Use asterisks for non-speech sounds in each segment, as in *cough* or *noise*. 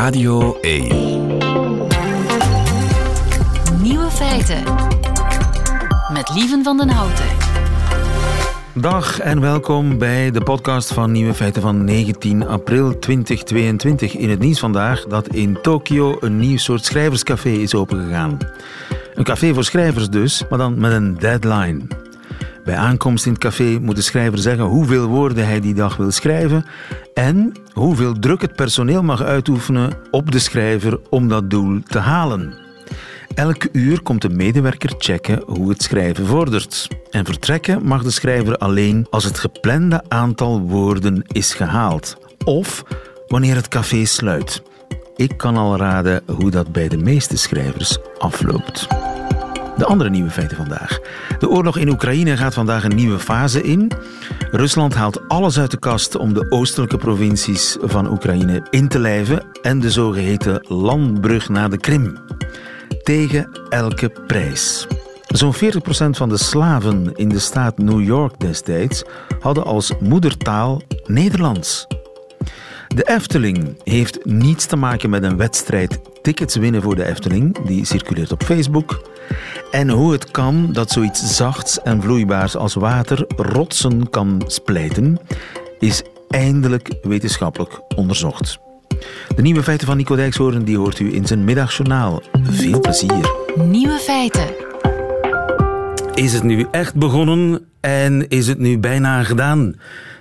Radio 1. Nieuwe feiten. Met Lieven van den Houten. Dag en welkom bij de podcast van Nieuwe Feiten van 19 april 2022. In het nieuws vandaag dat in Tokio een nieuw soort schrijverscafé is opengegaan. Een café voor schrijvers dus, maar dan met een deadline. Bij aankomst in het café moet de schrijver zeggen hoeveel woorden hij die dag wil schrijven en hoeveel druk het personeel mag uitoefenen op de schrijver om dat doel te halen. Elke uur komt de medewerker checken hoe het schrijven vordert. En vertrekken mag de schrijver alleen als het geplande aantal woorden is gehaald. Of wanneer het café sluit. Ik kan al raden hoe dat bij de meeste schrijvers afloopt. De andere nieuwe feiten vandaag. De oorlog in Oekraïne gaat vandaag een nieuwe fase in. Rusland haalt alles uit de kast om de oostelijke provincies van Oekraïne in te lijven en de zogeheten landbrug naar de Krim. Tegen elke prijs. Zo'n 40% van de slaven in de staat New York destijds hadden als moedertaal Nederlands. De Efteling heeft niets te maken met een wedstrijd tickets winnen voor de Efteling, die circuleert op Facebook. En hoe het kan dat zoiets zachts en vloeibaars als water rotsen kan splijten, is eindelijk wetenschappelijk onderzocht. De nieuwe feiten van Nico Dijkshoorn die hoort u in zijn middagjournaal. Veel plezier. Nieuwe feiten. Is het nu echt begonnen en is het nu bijna gedaan?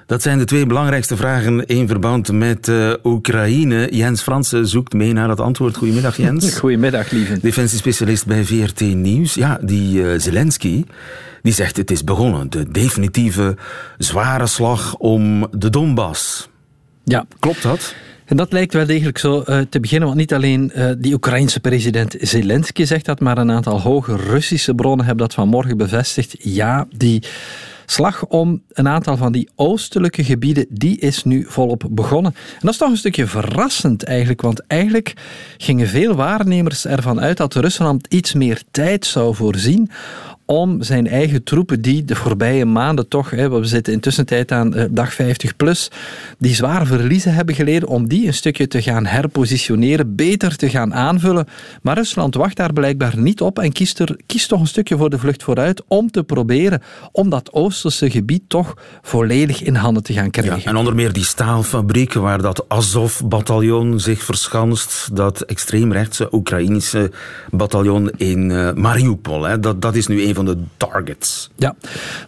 Dat zijn de twee belangrijkste vragen in verband met uh, Oekraïne. Jens Fransen zoekt mee naar het antwoord. Goedemiddag, Jens. *laughs* Goedemiddag, lieve. Defensiespecialist bij VRT Nieuws. Ja, die uh, Zelensky die zegt het is begonnen. De definitieve zware slag om de Donbass. Ja. Klopt dat? En dat lijkt wel degelijk zo uh, te beginnen, want niet alleen uh, die Oekraïnse president Zelensky zegt dat, maar een aantal hoge Russische bronnen hebben dat vanmorgen bevestigd. Ja, die slag om een aantal van die oostelijke gebieden, die is nu volop begonnen. En dat is toch een stukje verrassend eigenlijk, want eigenlijk gingen veel waarnemers ervan uit dat Rusland iets meer tijd zou voorzien om zijn eigen troepen die de voorbije maanden toch, hè, we zitten intussen tijd aan eh, dag 50 plus, die zware verliezen hebben geleden, om die een stukje te gaan herpositioneren, beter te gaan aanvullen. Maar Rusland wacht daar blijkbaar niet op en kiest, er, kiest toch een stukje voor de vlucht vooruit om te proberen om dat Oosterse gebied toch volledig in handen te gaan krijgen. En onder meer die staalfabrieken waar dat Azov-bataljon zich verschanst, dat extreemrechtse Oekraïnische bataljon in uh, Mariupol, hè, dat, dat is nu een van de targets. Ja,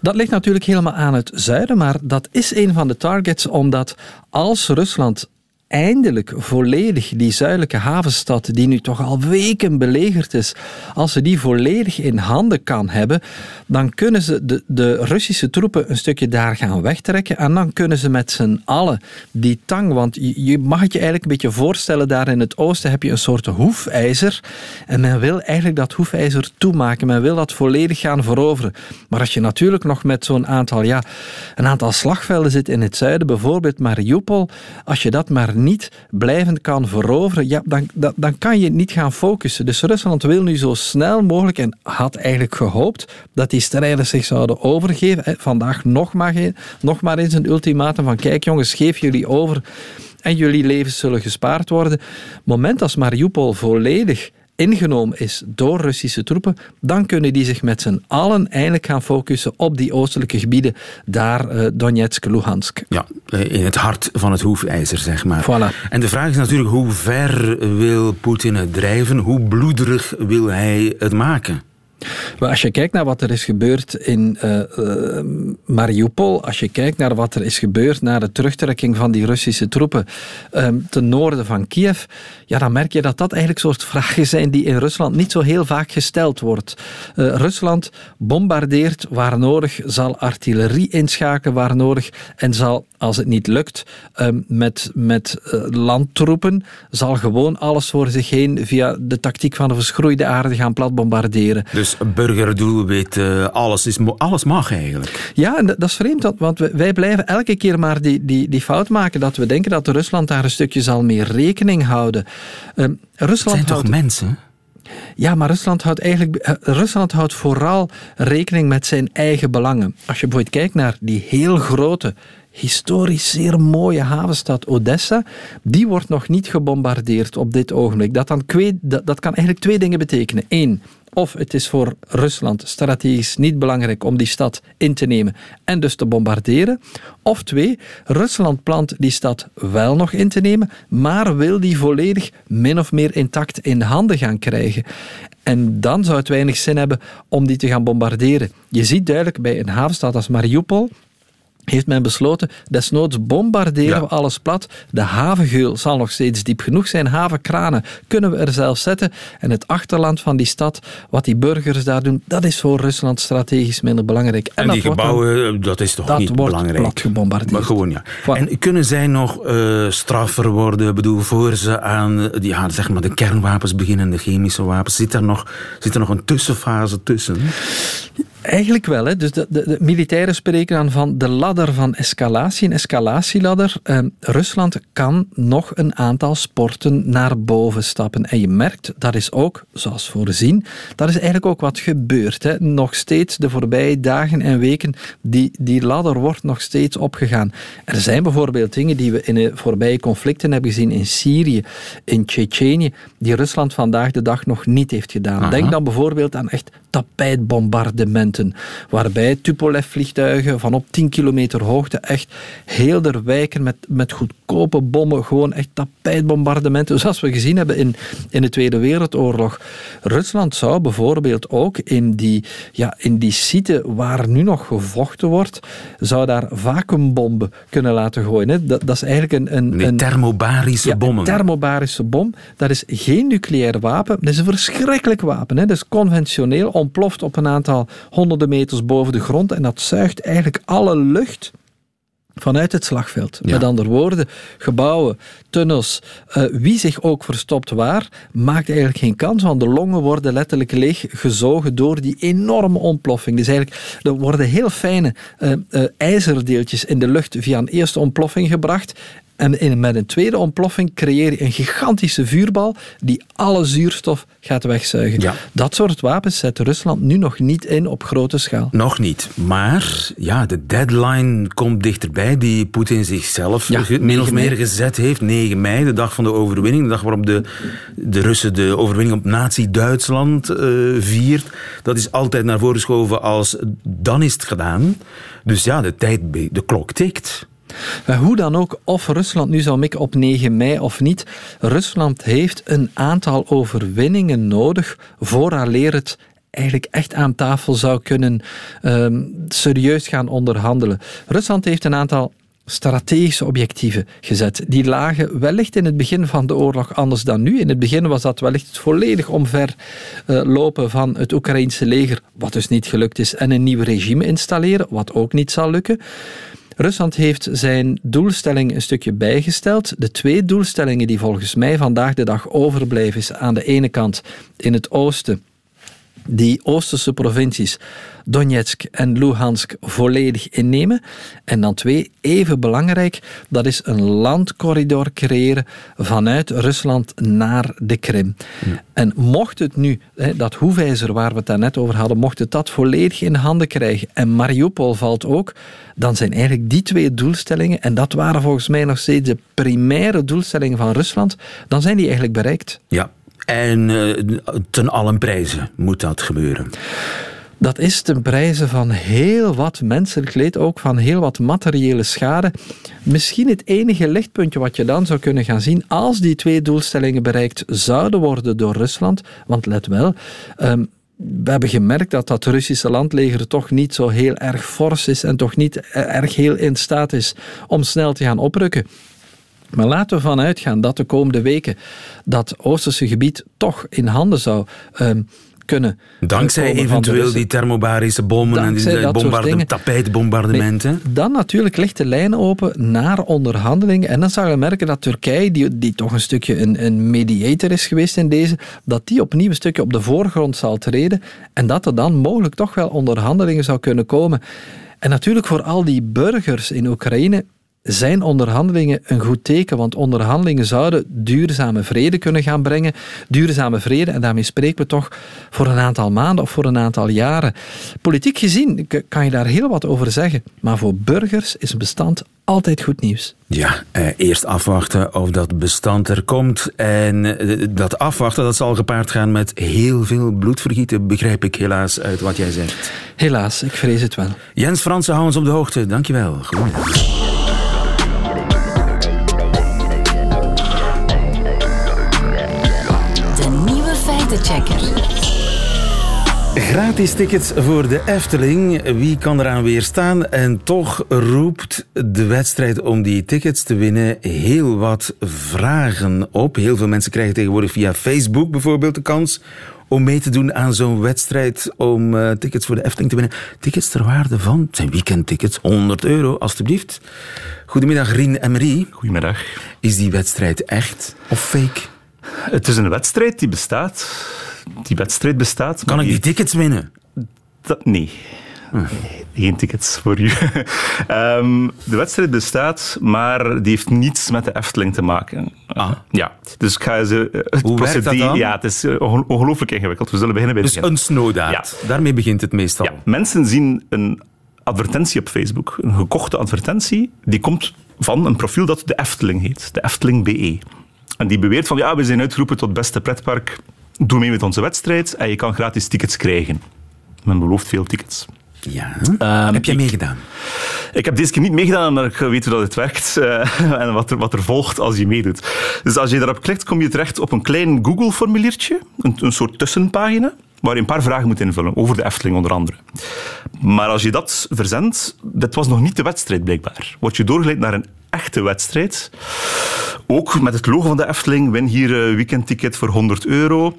dat ligt natuurlijk helemaal aan het zuiden, maar dat is een van de targets omdat als Rusland eindelijk volledig die zuidelijke havenstad, die nu toch al weken belegerd is, als ze die volledig in handen kan hebben, dan kunnen ze de, de Russische troepen een stukje daar gaan wegtrekken en dan kunnen ze met z'n allen die tang, want je, mag het je eigenlijk een beetje voorstellen, daar in het oosten heb je een soort hoefijzer en men wil eigenlijk dat hoefijzer toemaken, men wil dat volledig gaan veroveren. Maar als je natuurlijk nog met zo'n aantal, ja, een aantal slagvelden zit in het zuiden, bijvoorbeeld Mariupol, als je dat maar niet blijvend kan veroveren, ja, dan, dan, dan kan je niet gaan focussen. Dus Rusland wil nu zo snel mogelijk, en had eigenlijk gehoopt, dat die strijders zich zouden overgeven. Vandaag nog maar, nog maar eens een ultimatum van kijk jongens, geef jullie over en jullie levens zullen gespaard worden. moment als Mariupol volledig ingenomen is door Russische troepen, dan kunnen die zich met z'n allen eindelijk gaan focussen op die oostelijke gebieden, daar uh, Donetsk, Luhansk. Ja, eh, in het hart van het hoefijzer, zeg maar. Voilà. En de vraag is natuurlijk, hoe ver wil Poetin het drijven? Hoe bloederig wil hij het maken? Maar als je kijkt naar wat er is gebeurd in uh, uh, Mariupol, als je kijkt naar wat er is gebeurd na de terugtrekking van die Russische troepen um, ten noorden van Kiev, ja, dan merk je dat dat eigenlijk soort vragen zijn die in Rusland niet zo heel vaak gesteld wordt. Uh, Rusland bombardeert waar nodig, zal artillerie inschakelen waar nodig en zal, als het niet lukt, um, met, met landtroepen, zal gewoon alles voor zich heen via de tactiek van de verschroeide aarde gaan plat bombarderen. Dus burgerdoelwit, uh, alles, is, alles mag eigenlijk. Ja, en dat is vreemd, want wij blijven elke keer maar die, die, die fout maken dat we denken dat Rusland daar een stukje zal meer rekening houden. Uh, Rusland het zijn toch mensen? Ja, maar Rusland houdt eigenlijk eh, Rusland houdt vooral rekening met zijn eigen belangen. Als je bijvoorbeeld kijkt naar die heel grote historisch zeer mooie havenstad Odessa, die wordt nog niet gebombardeerd op dit ogenblik. Dat, dan dat, dat kan eigenlijk twee dingen betekenen. Eén, of het is voor Rusland strategisch niet belangrijk om die stad in te nemen en dus te bombarderen. Of twee, Rusland plant die stad wel nog in te nemen, maar wil die volledig min of meer intact in handen gaan krijgen. En dan zou het weinig zin hebben om die te gaan bombarderen. Je ziet duidelijk bij een havenstad als Mariupol, heeft men besloten, desnoods bombarderen we alles plat. De havengeul zal nog steeds diep genoeg zijn. Havenkranen kunnen we er zelf zetten. En het achterland van die stad, wat die burgers daar doen, dat is voor Rusland strategisch minder belangrijk. En, die gebouwen, eh, dat is toch dat niet wordt belangrijk? Plat gebombardeerd. Maar gewoon, ja. En kunnen zij nog uh, straffer worden, bedoel, voor ze aan ja, zeg maar de kernwapens beginnen, de chemische wapens? Zit er nog, zit er nog een tussenfase tussen? Eigenlijk wel. Hè. Dus de, de, de, militairen spreken dan van de ladder van escalatie, een escalatieladder. Eh, Rusland kan nog een aantal sporten naar boven stappen. En je merkt, dat is ook, zoals voorzien, dat is eigenlijk ook wat gebeurt. Hè. Nog steeds de voorbije dagen en weken, die, die ladder wordt nog steeds opgegaan. Er zijn bijvoorbeeld dingen die we in de voorbije conflicten hebben gezien in Syrië, in Tsjetsjenië, die Rusland vandaag de dag nog niet heeft gedaan. Denk dan bijvoorbeeld aan echt tapijtbombardementen, waarbij Tupolev-vliegtuigen van op 10 kilometer hoogte echt heel der wijken met, met goedkope bommen, gewoon echt tapijtbombardementen, zoals we gezien hebben in, in de Tweede Wereldoorlog. Rusland zou bijvoorbeeld ook in die, ja, in die site waar nu nog gevochten wordt, zou daar vacuumbomben kunnen laten gooien. Hè. Dat, dat is eigenlijk een... een, een thermobarische ja, bommen. Een thermobarische bom. Dat is geen nucleair wapen. Dat is een verschrikkelijk wapen. Hè. Dat is conventioneel ontploft op een aantal honderden meters boven de grond en dat zuigt eigenlijk alle lucht vanuit het slagveld. Met andere woorden, gebouwen, tunnels, uh, wie zich ook verstopt waar, maakt eigenlijk geen kans, want de longen worden letterlijk leeg gezogen door die enorme ontploffing. Dus eigenlijk, er worden heel fijne uh, uh, ijzerdeeltjes in de lucht via een eerste ontploffing gebracht en in, met een tweede ontploffing creëer je een gigantische vuurbal die alle zuurstof gaat wegzuigen. Ja. Dat soort wapens zet Rusland nu nog niet in op grote schaal. Nog niet. Maar ja, de deadline komt dichterbij die Poetin zichzelf Ja, min of 9 meer gezet heeft. 9 mei, de dag van de overwinning. De dag waarop de, de Russen de overwinning op Nazi-Duitsland eh, viert. Dat is altijd naar voren geschoven als dan is het gedaan. Dus ja, de tijd, de klok tikt. Maar hoe dan ook, of Rusland nu zal mikken op 9 mei of niet, Rusland heeft een aantal overwinningen nodig vooraleer het eigenlijk echt aan tafel zou kunnen ehm, serieus gaan onderhandelen. Rusland heeft een aantal strategische objectieven gezet. Die lagen wellicht in het begin van de oorlog anders dan nu. In het begin was dat wellicht het volledig omverlopen van het Oekraïnse leger, wat dus niet gelukt is, en een nieuw regime installeren, wat ook niet zal lukken. Rusland heeft zijn doelstelling een stukje bijgesteld. De twee doelstellingen die volgens mij vandaag de dag overblijven, is aan de ene kant in het oosten die Oosterse provincies Donetsk en Luhansk volledig innemen. En dan twee, even belangrijk, dat is een landcorridor creëren vanuit Rusland naar de Krim. En mocht het nu, hè, dat hoefijzer waar we het daarnet over hadden, mocht het dat volledig in handen krijgen en Mariupol valt ook, dan zijn eigenlijk die twee doelstellingen, en dat waren volgens mij nog steeds de primaire doelstellingen van Rusland, dan zijn die eigenlijk bereikt. Ja. En eh, ten allen prijzen moet dat gebeuren. Dat is ten prijze van heel wat menselijk leed, ook van heel wat materiële schade. Misschien het enige lichtpuntje wat je dan zou kunnen gaan zien als die twee doelstellingen bereikt zouden worden door Rusland. Want let wel, um, we hebben gemerkt dat dat Russische landleger toch niet zo heel erg fors is en toch niet erg heel in staat is om snel te gaan oprukken. Maar laten we vanuit gaan dat de komende weken dat Oosterse gebied toch in handen zou um, kunnen. Dankzij eventueel die thermobarische bommen en die bombarde tapijtbombardementen. Nee, dan natuurlijk ligt de lijn open naar onderhandelingen. En dan zal je merken dat Turkije, die, die toch een stukje een, een mediator is geweest in deze, dat die opnieuw een stukje op de voorgrond zal treden. En dat er dan mogelijk toch wel onderhandelingen zou kunnen komen. En natuurlijk voor al die burgers in Oekraïne zijn onderhandelingen een goed teken, want onderhandelingen zouden duurzame vrede kunnen gaan brengen. Duurzame vrede, en daarmee spreken we toch voor een aantal maanden of voor een aantal jaren. Politiek gezien kan je daar heel wat over zeggen, maar voor burgers is een bestand altijd goed nieuws. Ja, eh, eerst afwachten of dat bestand er komt. En eh, dat afwachten dat zal gepaard gaan met heel veel bloedvergieten, begrijp ik helaas uit wat jij zegt. Helaas, ik vrees het wel. Jens Fransen, hou ons op de hoogte. Dankjewel. Goedemiddag. Gratis tickets voor de Efteling. Wie kan eraan weerstaan? En toch roept de wedstrijd om die tickets te winnen heel wat vragen op. Heel veel mensen krijgen tegenwoordig via Facebook bijvoorbeeld de kans om mee te doen aan zo'n wedstrijd om uh, tickets voor de Efteling te winnen. Tickets ter waarde van, het zijn weekendtickets, 100 euro alstublieft. Goedemiddag Rien en Marie. Goedemiddag. Is die wedstrijd echt of fake? Het is een wedstrijd die bestaat die wedstrijd bestaat. Kan ik die tickets winnen? Dat, nee. Geen tickets voor u. *laughs* Ehm, de wedstrijd bestaat, maar die heeft niets met de Efteling te maken. Ah. ja, dus ik ga ze. Eh, het Hoe werkt dat dan? Ja, het is eh, ongelooflijk ingewikkeld. We zullen beginnen bij dus een snowdaad. Ja. Daarmee begint het meestal. Ja. Mensen zien een advertentie op Facebook, een gekochte advertentie, die komt van een profiel dat de Efteling heet, de Efteling BE. En die beweert van ja, we zijn uitgeroepen tot beste pretpark doe mee met onze wedstrijd en je kan gratis tickets krijgen. Men belooft veel tickets. Ja. Um, heb jij meegedaan? Ik heb deze keer niet meegedaan, omdat ik weet hoe dat het werkt uh, *laughs* en wat er, wat er volgt als je meedoet. Dus als je daarop klikt, kom je terecht op een klein Google-formuliertje, een, een soort tussenpagina, waar je een paar vragen moet invullen, over de Efteling onder andere. Maar als je dat verzendt, dat was nog niet de wedstrijd blijkbaar. Word je doorgeleid naar een echte wedstrijd. Ook met het logo van de Efteling, win hier een weekendticket voor 100 euro.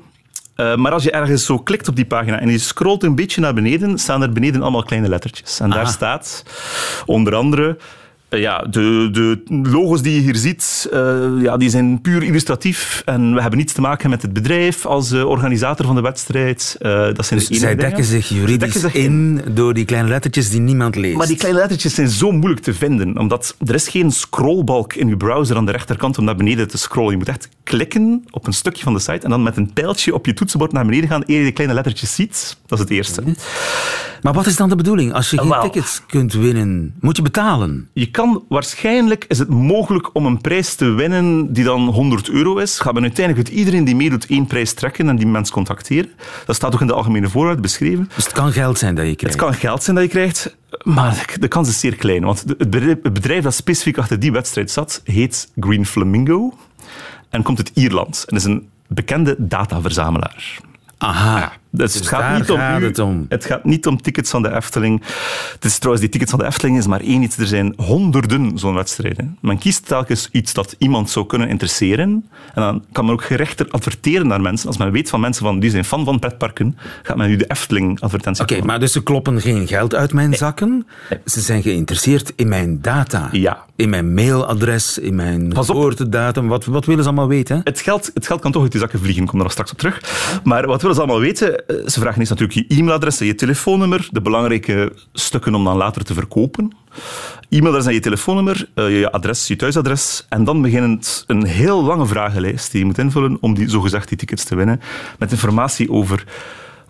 Uh, maar als je ergens zo klikt op die pagina en je scrolt een beetje naar beneden, staan er beneden allemaal kleine lettertjes. En daar staat onder andere eh, ja, de, de logos die je hier ziet, uh, ja, die zijn puur illustratief en we hebben niets te maken met het bedrijf als uh, organisator van de wedstrijd. dat zijn dus de zij dekken zich juridisch dekken zich in door die kleine lettertjes die niemand leest. Maar die kleine lettertjes zijn zo moeilijk te vinden, omdat er is geen scrollbalk in je browser aan de rechterkant om naar beneden te scrollen. Je moet echt klikken op een stukje van de site en dan met een pijltje op je toetsenbord naar beneden gaan eer je de kleine lettertjes ziet. Dat is het eerste. Maar wat is dan de bedoeling? Als je geen tickets kunt winnen, moet je betalen? Je kan, waarschijnlijk is het mogelijk om een prijs te winnen die dan 100 euro is. Gaat men uiteindelijk uit iedereen die meedoet één prijs trekken en die mens contacteren. Dat staat ook in de algemene voorwaarden beschreven. Dus het kan geld zijn dat je krijgt? Het kan geld zijn dat je krijgt, maar de kans is zeer klein. Want het bedrijf dat specifiek achter die wedstrijd zat, heet Green Flamingo en komt uit Ierland. En is een bekende dataverzamelaar. Aha. Dus, het, gaat niet om het, om. het gaat niet om tickets van de Efteling. Het is trouwens, die tickets van de Efteling is maar één iets. Er zijn honderden zo'n wedstrijden. Men kiest telkens iets dat iemand zou kunnen interesseren. En dan kan men ook gerechter adverteren naar mensen. Als men weet van mensen van die zijn fan van pretparken, gaat men nu de Efteling-advertentie Oké, maar dus ze kloppen geen geld uit mijn zakken. Ze zijn geïnteresseerd in mijn data. Ja. In mijn mailadres, in mijn geboortedatum. Wat, wat willen ze allemaal weten? Het geld, het geld kan toch uit je zakken vliegen, ik kom daar straks op terug. Maar wat willen ze allemaal weten? Eh, ze vragen eerst natuurlijk je e-mailadres en je telefoonnummer, de belangrijke stukken om dan later te verkopen. E-mailadres en je telefoonnummer, eh, je adres, je thuisadres. En dan begint een heel lange vragenlijst die je moet invullen om die, zogezegd die tickets te winnen. Met informatie over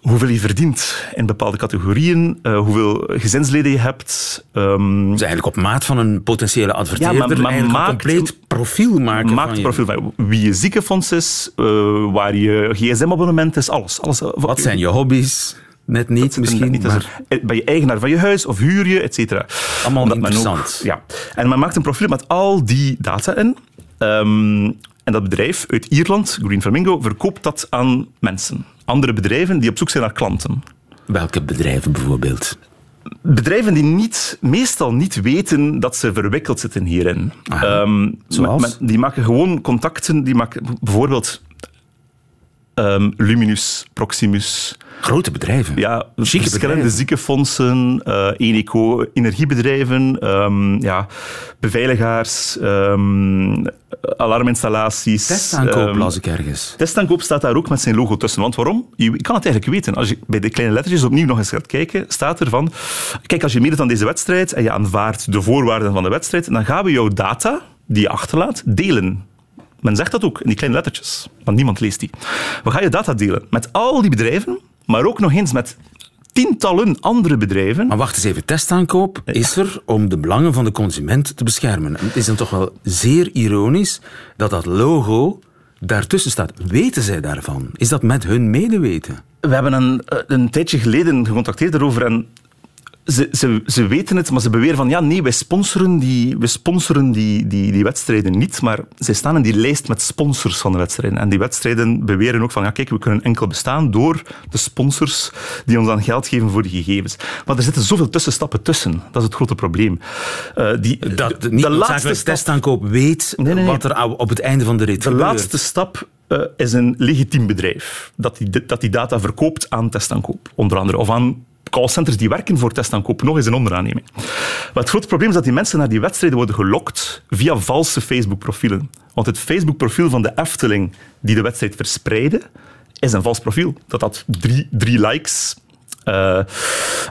hoeveel je verdient in bepaalde categorieën, uh, hoeveel gezinsleden je hebt. Um, dus eigenlijk op maat van een potentiële adverteerder, ja, maar, maar maakt, een compleet profiel maken maakt van profiel van wie je ziekenfonds is, uh, waar je gsm-abonnement is, alles. alles Wat zijn je hobby's? Net niet, misschien. Niet, maar... Ben je eigenaar van je huis of huur je, et cetera. Allemaal interessant. Ook, ja. En men maakt een profiel met al die data in. Um, en dat bedrijf uit Ierland, Green Flamingo, verkoopt dat aan mensen andere bedrijven die op zoek zijn naar klanten. Welke bedrijven bijvoorbeeld? Bedrijven die niet, meestal niet weten dat ze verwikkeld zitten hierin. Um, Zoals? die maken gewoon contacten. Die maken bijvoorbeeld ehm, Luminus, Proximus. Grote bedrijven. Ja, verschillende ziekenfondsen, Eneco, energiebedrijven, ehm, ja, beveiligers, ehm, alarminstallaties. Testaankoop las ik ergens. Testaankoop staat daar ook met zijn logo tussen. Want waarom? Je je kan het eigenlijk weten. Als je bij de kleine lettertjes opnieuw nog eens gaat kijken, staat er van... Kijk, als je meedoet aan deze wedstrijd en je aanvaardt de voorwaarden van de wedstrijd, dan gaan we jouw data, die je achterlaat, delen. Men zegt dat ook in die kleine lettertjes, want niemand leest die. We gaan je data delen met al die bedrijven, maar ook nog eens met tientallen andere bedrijven. Maar wacht eens even, testaankoop is er om de belangen van de consument te beschermen. En Het is dan toch wel zeer ironisch dat dat logo daartussen staat. Weten zij daarvan? Is dat met hun medeweten? We hebben een, een tijdje geleden gecontacteerd daarover en ze, ze, ze weten het, maar ze beweren van ja, nee, wij sponsoren die, wij sponsoren die, die, die wedstrijden niet, maar zij staan in die lijst met sponsors van de wedstrijden. En die wedstrijden beweren ook van ja, kijk, we kunnen enkel bestaan door de sponsors die ons dan geld geven voor die gegevens. Maar er zitten zoveel tussenstappen tussen. Dat is het grote probleem. Eh, die, Dat de, niet de laatste stap, testaankoop weet Nee, nee, nee. wat er op het einde van de rit de gebeurt. laatste stap eh, is een legitiem bedrijf dat die, dat die data verkoopt aan testaankoop, onder andere. Of aan callcenters die werken voor testaankoop, nog eens een onderaanneming. Maar het grote probleem is dat die mensen naar die wedstrijden worden gelokt via valse Facebook-profielen. Want het Facebook-profiel van de Efteling die de wedstrijd verspreidde, is een vals profiel. Dat had drie, drie likes. Eh,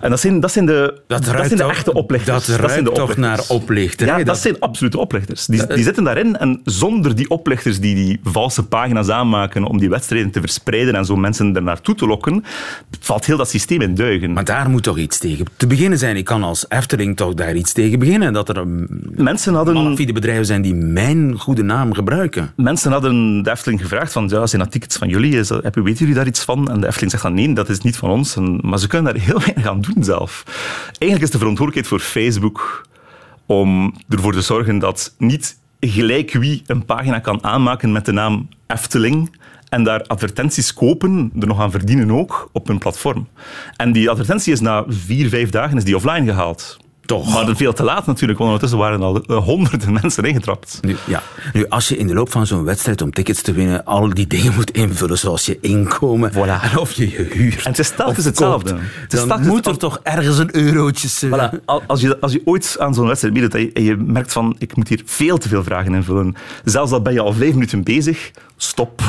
en dat zijn, dat zijn de, Dat, dat zijn de toch- echte oplichters. Dat ruikt zijn de toch oplichters. naar oplichterij. Ja, dat, zijn absolute oplichters. Die, die zitten daarin en zonder die oplichters die die valse pagina's aanmaken om die wedstrijden te verspreiden en zo mensen er naartoe te lokken, valt heel dat systeem in duigen. Maar daar moet toch iets tegen te beginnen zijn. Ik kan als Efteling toch daar iets tegen beginnen. Dat er een mensen hadden... malafide bedrijven zijn die mijn goede naam gebruiken. Mensen hadden de Efteling gevraagd van, ja, zijn dat tickets van jullie? Is dat, weten jullie daar iets van? En de Efteling zegt dan, nee, dat is niet van ons. En, maar ze kunnen daar heel *laughs* weinig aan doen zelf. Eigenlijk is de verantwoordelijkheid voor Facebook om ervoor te zorgen dat niet gelijk wie een pagina kan aanmaken met de naam Efteling en daar advertenties kopen, er nog aan verdienen ook, op hun platform. En die advertentie is na vier, vijf dagen is die offline gehaald. Toch. Maar veel te laat natuurlijk, want ondertussen waren al eh, honderden *laughs* mensen ingetrapt. Nu, ja. nu, als je in de loop van zo'n wedstrijd om tickets te winnen al die dingen *laughs* moet invullen, zoals je inkomen en of je je huur En het is telkens hetzelfde. Het is dan telkens moet er toch ergens een eurotje... eh, Voilà. Al- Als je, als je ooit aan zo'n wedstrijd meedoet en je, en je merkt van ik moet hier veel te veel vragen invullen, zelfs al ben je al vijf minuten bezig, stop.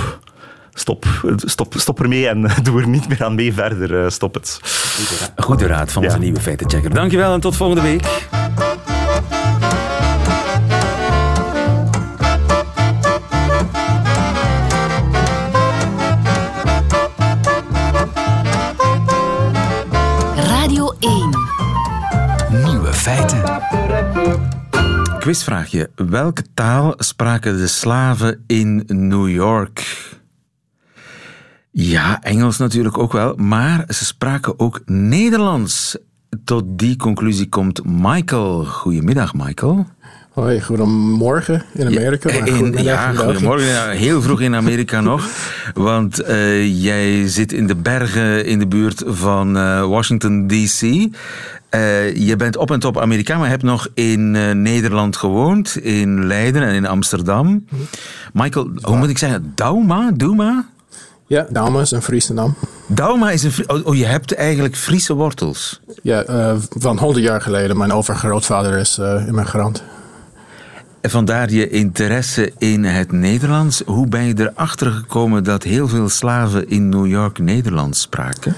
Stop, stop, stop ermee en *laughs* doe er niet meer aan mee verder. eh, Stop het. Goede raad van onze Ja. nieuwe feitenchecker. Dankjewel en tot volgende week. Radio 1. Nieuwe feiten. Quizvraagje. Welke taal spraken de slaven in New York? Ja, Engels natuurlijk ook wel, maar ze spraken ook Nederlands. Tot die conclusie komt Michael. Goedemiddag, Michael. Hoi, goedemorgen in Amerika. maar In- goedemiddag ja, België. goedemorgen. Ja, heel vroeg in Amerika *laughs* nog. Want eh, jij zit in de bergen in de buurt van eh, Washington, D.C. Eh, je bent op en top Amerikaan, maar hebt nog in Nederland gewoond. In Leiden en in Amsterdam. Michael, hoe moet ik zeggen? Dauma? Douma? Ja, dames en Friese naam. Dauma is een... Oh, oh, je hebt eigenlijk Friese wortels. Ja, eh, van 100 jaar geleden. Mijn overgrootvader is eh immigrant. En Vandaar je interesse in het Nederlands. Hoe ben je erachter gekomen dat heel veel slaven in New York Nederlands spraken?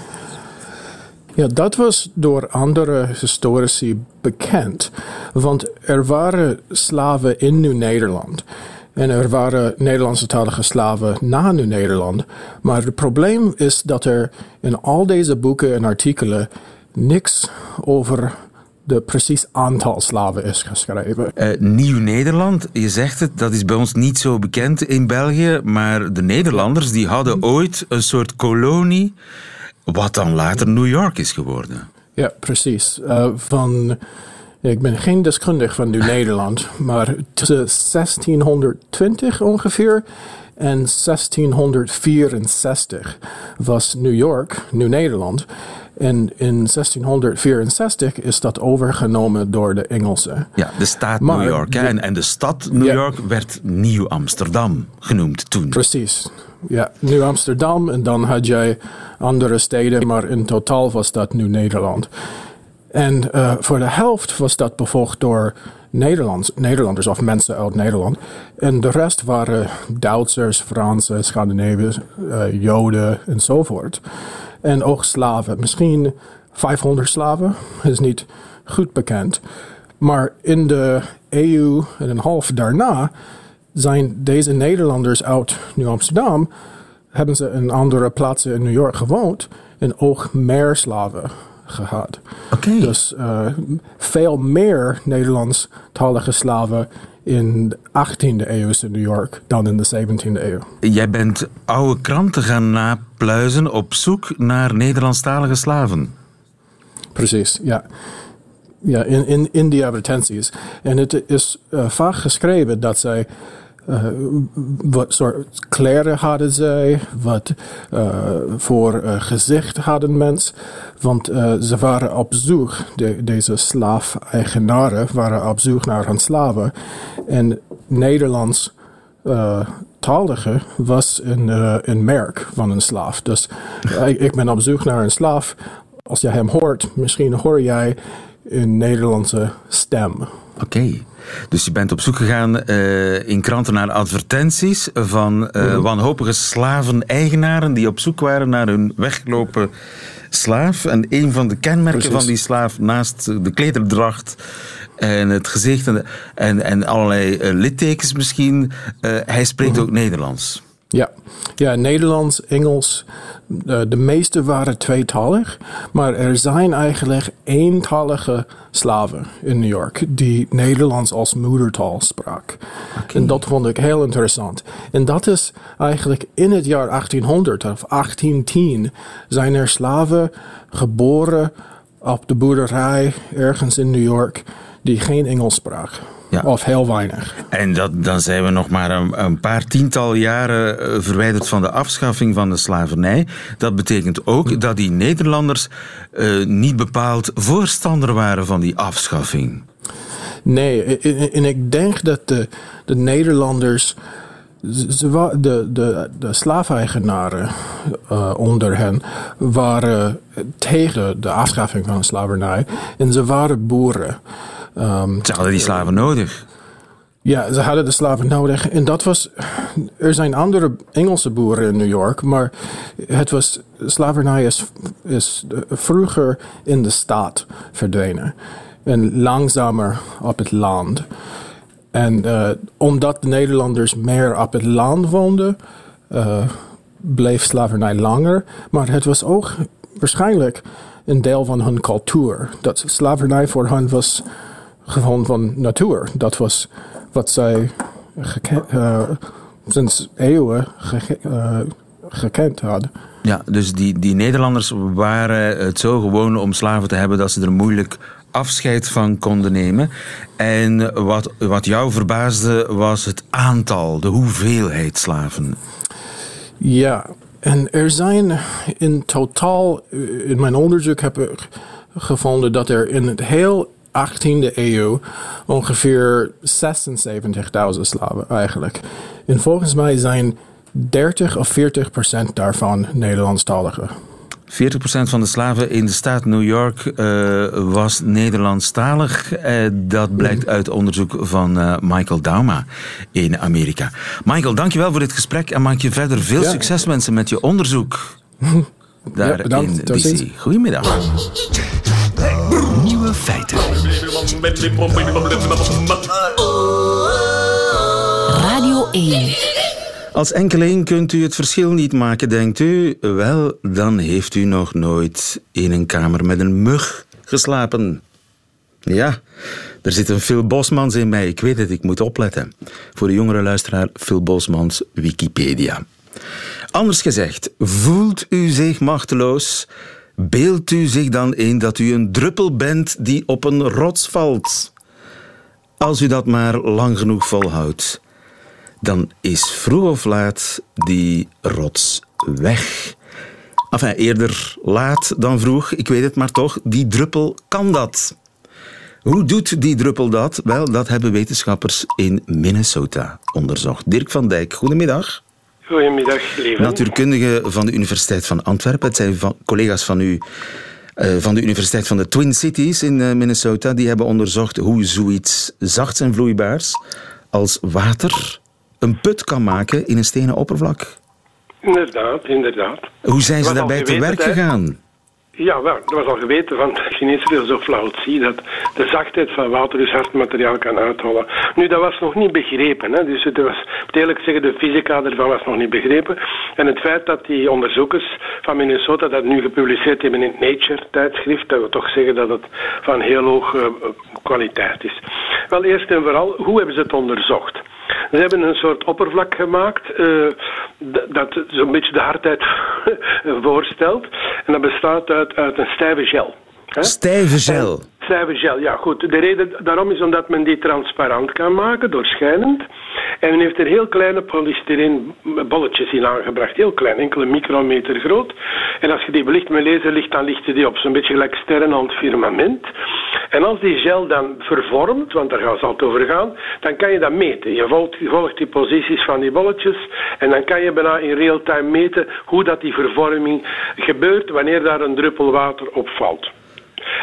Ja, dat was door andere historici bekend. Want er waren slaven in Nieuw-Nederland. En er waren Nederlandse-talige slaven na Nieuw-Nederland. Maar het probleem is dat er in al deze boeken en artikelen niks over de precies aantal slaven is geschreven. Eh, Nieuw-Nederland, je zegt het, dat is bij ons niet zo bekend in België, maar de Nederlanders die hadden ooit een soort kolonie, wat dan later New York is geworden. Ja, precies. Eh, van, ik ben geen deskundig van Nieuw-Nederland, maar tussen 1620 ongeveer en 1664 was New York, Nieuw-Nederland. En in 1664 is dat overgenomen door de Engelsen. Ja, de staat Maar New York. de- En, en de stad New Ja. York werd Nieuw Amsterdam genoemd toen. Precies. Ja, Nieuw Amsterdam en dan had jij andere steden, maar in totaal was dat Nieuw Nederland. En eh, voor de helft was dat bevolkt door Nederlands, Nederlanders of mensen uit Nederland. En de rest waren Duitsers, Fransen, Scandinaviërs, eh, Joden enzovoort. En ook slaven. Misschien 500 slaven, is niet goed bekend. Maar in de eeuw en een half daarna zijn deze Nederlanders uit Nieuw Amsterdam, hebben ze in andere plaatsen in New York gewoond en ook meer slaven gehad. Oké. Dus eh, veel meer Nederlandstalige slaven in de 18e eeuw in New York dan in de 17e eeuw. Jij bent oude kranten gaan napluizen op zoek naar Nederlandstalige slaven. Precies, ja. Ja, in, in, in die advertenties. En het is eh, vaak geschreven dat zij. Eh, wat soort kleren hadden zij, wat eh, voor eh, gezicht hadden mensen. Want ze waren op zoek, de, deze slaaf-eigenaren waren op zoek naar hun slaven. En Nederlands talige was een, een merk van een slaaf. Dus ik, ik ben op zoek naar een slaaf. Als je hem hoort, misschien hoor jij een Nederlandse stem. Oké. Dus je bent op zoek gegaan eh, in kranten naar advertenties van eh, wanhopige slaven-eigenaren die op zoek waren naar hun weggelopen slaaf. En een van de kenmerken Precies. van die slaaf, naast de klederdracht en het gezicht en, en, en allerlei eh, littekens misschien, hij spreekt ook Nederlands. Ja, ja Nederlands, Engels. eh, de meeste waren tweetalig. Maar er zijn eigenlijk eentalige slaven in New York die Nederlands als moedertaal sprak. En dat vond ik heel interessant. En dat is eigenlijk in het jaar 1800 of 1810 zijn er slaven geboren op de boerderij ergens in New York die geen Engels sprak. Ja. Of heel weinig. En dat, dan zijn we nog maar een, een paar tiental jaren eh, verwijderd van de afschaffing van de slavernij. Dat betekent ook dat die Nederlanders eh, niet bepaald voorstander waren van die afschaffing. Nee, en- ik denk dat de, de Nederlanders, de, de, de slaafeigenaren eh, onder hen, waren tegen de afschaffing van de slavernij. En ze waren boeren. Ehm, Ze hadden die slaven nodig. ja, ze hadden de slaven nodig. En dat was. Er zijn andere Engelse boeren in New York, maar het was. Slavernij is, is vroeger in de stad verdwenen. En langzamer op het land. En eh, omdat de Nederlanders meer op het land woonden, eh, bleef slavernij langer. Maar het was ook waarschijnlijk een deel van hun cultuur. Dat slavernij voor hen was gewoon van natuur. Dat was wat zij eh, sinds eeuwen eh, gekend hadden. Ja, dus die, die Nederlanders waren het zo gewoon om slaven te hebben dat ze er moeilijk afscheid van konden nemen. En wat, wat jou verbaasde was het aantal, de hoeveelheid slaven. Ja, en er zijn in totaal, eh, in mijn onderzoek heb ik gevonden dat er in het heel 18e eeuw ongeveer 76.000 slaven eigenlijk. En volgens mij zijn 30 of 40 procent daarvan Nederlandstaligen. 40% van de slaven in de staat New York eh, was Nederlandstalig. Eh, dat blijkt uit onderzoek van eh, Michael Dauma in Amerika. Michael, dankjewel voor dit gesprek en maak je verder veel Ja. succes wensen met je onderzoek. *laughs* Daar bedankt. in. DC. Goedemiddag. Nieuwe feiten. Radio 1. Als enkeling kunt u het verschil niet maken, denkt u? Wel, dan heeft u nog nooit in een kamer met een mug geslapen. Ja, er zit een Phil Bosmans in mij. Ik weet het, ik moet opletten. Voor de jongere luisteraar, Phil Bosmans, Wikipedia. Anders gezegd, voelt u zich machteloos? Beeldt u zich dan in dat u een druppel bent die op een rots valt? Als u dat maar lang genoeg volhoudt, dan is vroeg of laat die rots weg. Enfin, eerder laat dan vroeg, ik weet het maar toch, die druppel kan dat. Hoe doet die druppel dat? Wel, dat hebben wetenschappers in Minnesota onderzocht. Dirk van Dijk, goedemiddag. Goedemiddag, lieve. Natuurkundige van de Universiteit van Antwerpen. Het zijn van, collega's van u eh, van de Universiteit van de Twin Cities in eh, Minnesota. Die hebben onderzocht hoe zoiets zachts en vloeibaars als water een put kan maken in een stenen oppervlak. Inderdaad, inderdaad. Hoe zijn ze daarbij te werk gegaan? Ja, wel, dat was al geweten van de Chinese filosoof dat de zachtheid van water dus hard materiaal kan uithollen. Nu, dat was nog niet begrepen. Hè? Dus het was, moet eerlijk zeggen, de fysica ervan was nog niet begrepen. En het feit dat die onderzoekers van Minnesota dat nu gepubliceerd hebben in het Nature-tijdschrift, dat wil toch zeggen dat het van heel hoge eh, kwaliteit is. Wel, eerst en vooral, hoe hebben ze het onderzocht? Ze hebben een soort oppervlak gemaakt eh, dat zo'n beetje de hardheid *laughs* voorstelt. En dat bestaat uit, uit een stijve gel. Hè? Stijve gel. Stijve gel, ja goed. De reden daarom is omdat men die transparant kan maken, doorschijnend. En men heeft er heel kleine polystyreen bolletjes in aangebracht. Heel klein, enkele micrometer groot. En als je die belicht met laserlicht, dan lichten die op. Zo'n beetje gelijk sterren aan het firmament. En als die gel dan vervormt, want daar gaan ze altijd over gaan, dan kan je dat meten. Je volgt, je volgt die posities van die bolletjes en dan kan je bijna in real time meten hoe dat die vervorming gebeurt wanneer daar een druppel water opvalt.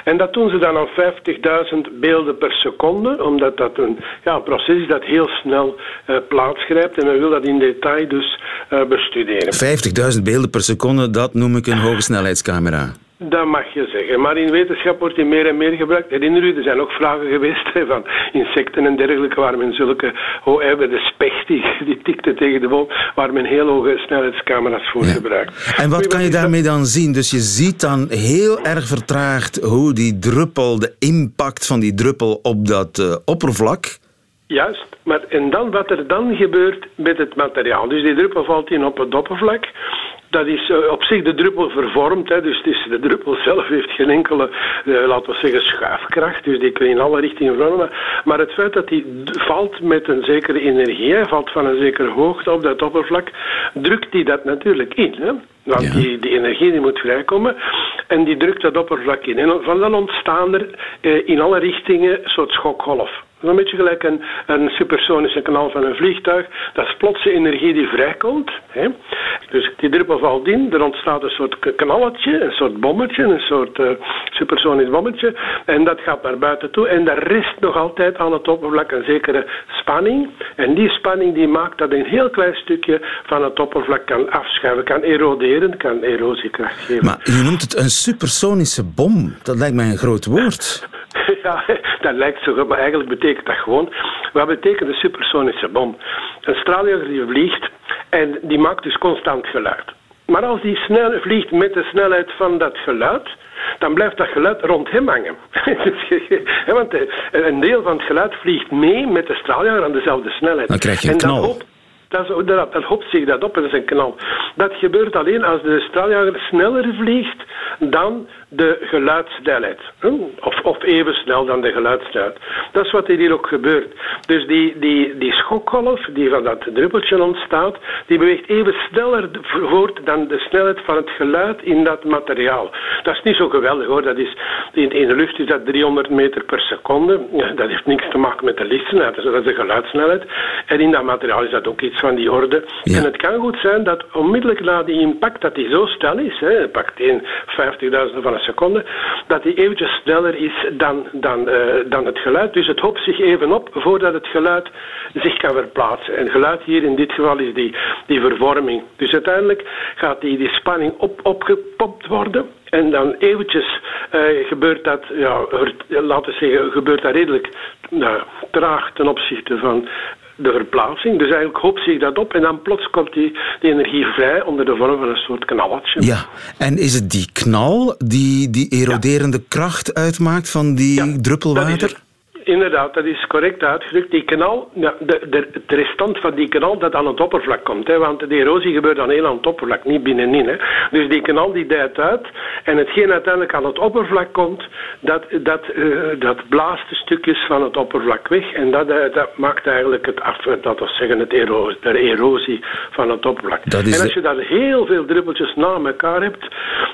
En dat doen ze dan aan 50.000 beelden per seconde, omdat dat een ja, proces is dat heel snel eh, plaatsgrijpt. En men wil dat in detail dus eh, bestuderen. 50.000 beelden per seconde, dat noem ik een hoge snelheidscamera. Dat mag je zeggen. Maar in wetenschap wordt die meer en meer gebruikt. Herinner u, er zijn ook vragen geweest hè, van insecten en dergelijke, waar men zulke, hoe hebben de specht die, die tikte tegen de boom, waar men heel hoge snelheidscamera's voor Ja. gebruikt. En wat kan je daarmee dan zien? Dus je ziet dan heel erg vertraagd hoe die druppel, de impact van die druppel op dat eh, oppervlak. Juist, maar en dan wat er dan gebeurt met het materiaal. Dus die druppel valt in op het oppervlak. Dat is eh, op zich de druppel vervormd. Hè. Dus het is, de druppel zelf heeft geen enkele, eh, laten we zeggen, schuifkracht. Dus die kan in alle richtingen vormen. Maar het feit dat die valt met een zekere energie, hè, valt van een zekere hoogte op dat oppervlak, drukt die dat natuurlijk in. Hè. Want Ja. die, die energie die moet vrijkomen en die drukt dat oppervlak in. En van dan ontstaan er eh, in alle richtingen een soort schokgolf. Een beetje gelijk een, een supersonische kanaal van een vliegtuig. Dat is plotse energie die vrijkomt. Hè. Dus die druppel valt in, er ontstaat een soort knalletje, een soort bommetje, een soort eh, supersonisch bommetje. En dat gaat naar buiten toe. En daar rest nog altijd aan het oppervlak een zekere spanning. En die spanning die maakt dat een heel klein stukje van het oppervlak kan afschuiven, kan eroderen, kan erosiekracht geven. Maar je noemt het een supersonische bom. Dat lijkt mij een groot woord. *laughs* Ja, dat lijkt zo, goed, maar eigenlijk betekent dat gewoon. Wat betekent een supersonische bom? Een straaljager die vliegt en die maakt dus constant geluid. Maar als die snel vliegt met de snelheid van dat geluid, dan blijft dat geluid rond hem hangen. *laughs* Dus *laughs* Want eh, een deel van het geluid vliegt mee met de straaljager aan dezelfde snelheid. Dan krijg je een knal. dat, is, dat, dat hoopt zich dat op en dat is een knal. Dat gebeurt alleen als de straaljager sneller vliegt dan de geluidssnelheid. Hm? Of, of even snel dan de geluidssnelheid. Dat is wat er hier ook gebeurt. Dus die, die, die schokgolf die van dat druppeltje ontstaat, die beweegt even sneller voort dan de snelheid van het geluid in dat materiaal. Dat is niet zo geweldig hoor. Dat is, in, in de lucht is dat 300 meter per seconde. Ja, dat heeft niks te maken met de lichtsnelheid, dat is de geluidssnelheid. En in dat materiaal is dat ook iets van die orde. Ja. En het kan goed zijn dat onmiddellijk na die impact, dat die zo snel is, hè, pakt in 50.000 van een dat die eventjes sneller is dan, dan, eh, dan het geluid. Dus het hoopt zich even op voordat het geluid zich kan verplaatsen. En geluid hier in dit geval is die, die vervorming. Dus uiteindelijk gaat die, die spanning op, opgepompt worden. En dan eventjes eh, gebeurt dat, ja, laten we zeggen, gebeurt dat redelijk nou, traag ten opzichte van de verplaatsing. Dus eigenlijk hoopt zich dat op en dan plots komt die, die energie vrij onder de vorm van een soort knalletje. Ja, en is het die knal die die eroderende kracht uitmaakt van die Ja, druppel dat is water? Inderdaad, dat is correct uitgedrukt. Die knal, de, de, het restant van die knal dat aan het oppervlak komt. Hè, want de erosie gebeurt dan heel aan het oppervlak, niet binnenin. Hè. Dus die knal die dijt uit. En hetgeen uiteindelijk aan het oppervlak komt, dat, dat, uh, dat blaast de stukjes van het oppervlak weg. En dat, uh, dat maakt eigenlijk het af, dat wil zeggen het erosie, de erosie van het oppervlak. En als je daar heel veel druppeltjes na elkaar hebt,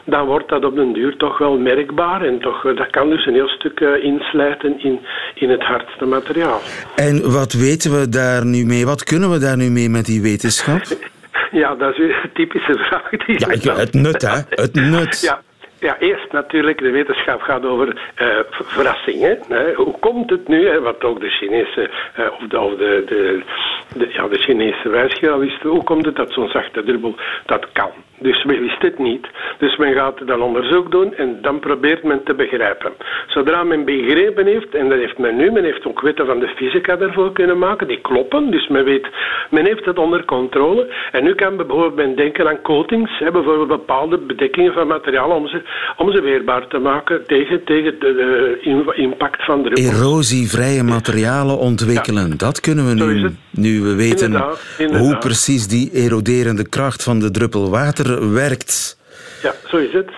dan wordt dat op den duur toch wel merkbaar. En toch, eh, dat kan dus een heel stuk eh, inslijten in, in het hardste materiaal. En wat weten we daar nu mee? Wat kunnen we daar nu mee met die wetenschap? *laughs* Ja, dat is weer een typische vraag. Die Ja, ik- het nut, hè? Het *laughs* nut. Ja, ja, eerst natuurlijk, de wetenschap gaat over eh, verrassingen. Hè. Hoe komt het nu, hè, wat ook de Chinese, eh, of, de, of de, de, de, ja, de Chinese wijsgeer wisten, hoe komt het dat zo'n zachte druppel dat kan? Dus men wist het niet. Dus men gaat dan onderzoek doen en dan probeert men te begrijpen. Zodra men begrepen heeft, en dat heeft men nu, men heeft ook wetten van de fysica daarvoor kunnen maken, die kloppen. Dus men weet, men heeft het onder controle. En nu kan bijvoorbeeld men denken aan coatings, hè, bijvoorbeeld bepaalde bedekkingen van materialen om ze, om ze weerbaar te maken tegen, tegen de, de in- impact van druppels. Erosievrije materialen ontwikkelen. Dat kunnen we nu, nu we weten Inderdaad, inderdaad. hoe precies die eroderende kracht van de druppel water werkt. Ja, zo is het.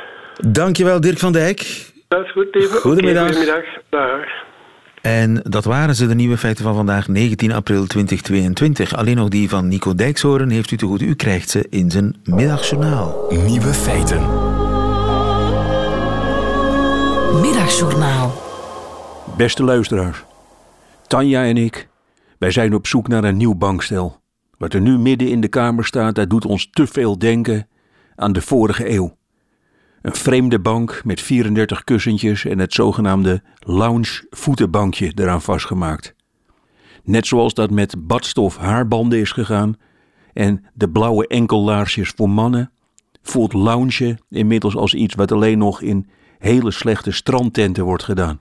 Dankjewel Dirk van Dijk. Dat is goed, even. Goedemiddag. goedemiddag. Dag. En dat waren ze, de nieuwe feiten van vandaag, 19 april 2022. Alleen nog die van Nico Dijkshoorn heeft u te goed. U krijgt ze in zijn middagjournaal. Nieuwe feiten. Middagjournaal. Beste luisteraars, Tanja en ik, wij zijn op zoek naar een nieuw bankstel. Wat er nu midden in de kamer staat, dat doet ons te veel denken aan de vorige eeuw. Een vreemde bank met 34 kussentjes en het zogenaamde lounge voetenbankje eraan vastgemaakt. Net zoals dat met badstof haarbanden is gegaan en de blauwe enkellaarsjes voor mannen, voelt lounge inmiddels als iets wat alleen nog in hele slechte strandtenten wordt gedaan.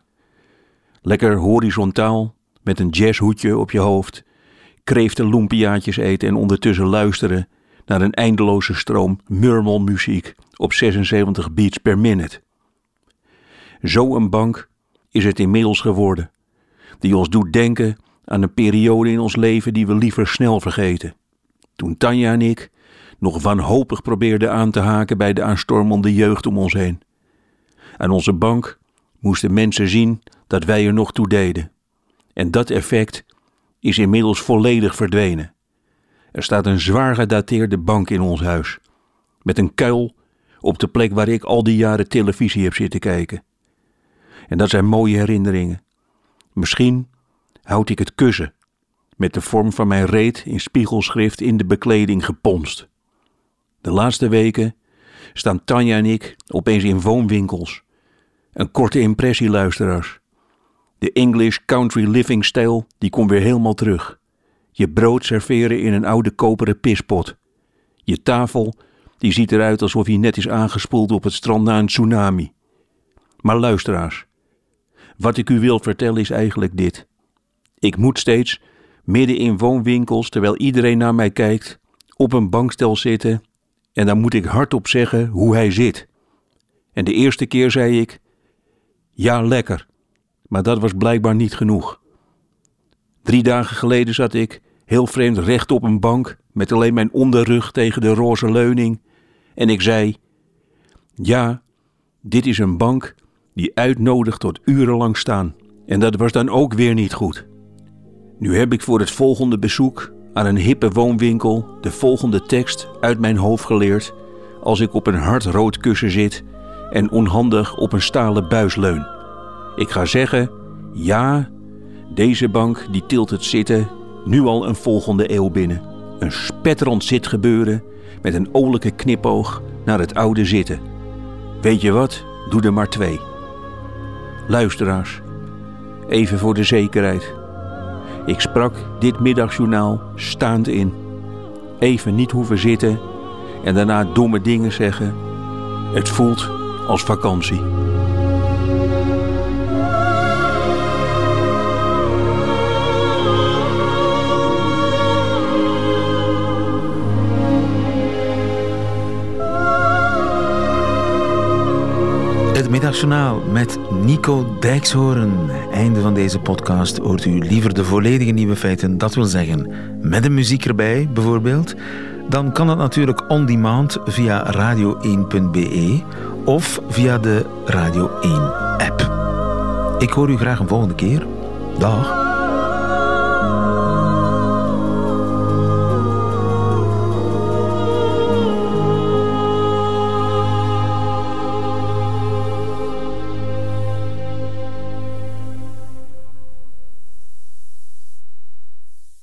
Lekker horizontaal, met een jazzhoedje op je hoofd, kreeften lumpiaatjes eten en ondertussen luisteren naar een eindeloze stroom murmelmuziek op 76 beats per minute. Zo een bank is het inmiddels geworden, die ons doet denken aan een periode in ons leven die we liever snel vergeten. Toen Tanja en ik nog wanhopig probeerden aan te haken bij de aanstormende jeugd om ons heen. Aan onze bank moesten mensen zien dat wij er nog toe deden. En dat effect is inmiddels volledig verdwenen. Er staat een zwaar gedateerde bank in ons huis, met een kuil op de plek waar ik al die jaren televisie heb zitten kijken. En dat zijn mooie herinneringen. Misschien houd ik het kussen, met de vorm van mijn reet in spiegelschrift in de bekleding geponst. De laatste weken staan Tanja en ik opeens in woonwinkels. Een korte impressie, luisteraars. De English country living stijl die komt weer helemaal terug. Je brood serveren in een oude koperen pispot. Je tafel die ziet eruit alsof hij net is aangespoeld op het strand na een tsunami. Maar luisteraars, wat ik u wil vertellen is eigenlijk dit. Ik moet steeds midden in woonwinkels, terwijl iedereen naar mij kijkt, op een bankstel zitten en dan moet ik hardop zeggen hoe hij zit. En de eerste keer zei ik: Ja, lekker. Maar dat was blijkbaar niet genoeg. Drie dagen geleden zat ik, heel vreemd, recht op een bank, met alleen mijn onderrug tegen de roze leuning. En ik zei: Ja, dit is een bank die uitnodigt tot urenlang staan. En dat was dan ook weer niet goed. Nu heb ik voor het volgende bezoek aan een hippe woonwinkel de volgende tekst uit mijn hoofd geleerd als ik op een hard rood kussen zit en onhandig op een stalen buis leun. Ik ga zeggen, ja, deze bank die tilt het zitten nu al een volgende eeuw binnen. Een spetterend zitgebeuren met een olijke knipoog naar het oude zitten. Weet je wat? Doe er maar twee. Luisteraars, even voor de zekerheid. Ik sprak dit middagjournaal staand in. Even niet hoeven zitten en daarna domme dingen zeggen. Het voelt als vakantie. Middagjournaal met Nico Dijkshoorn. Einde van deze podcast hoort u liever de volledige nieuwe feiten, dat wil zeggen met een muziek erbij bijvoorbeeld. Dan kan dat natuurlijk on demand via radio1.be of via de Radio 1 app. Ik hoor u graag een volgende keer. Dag.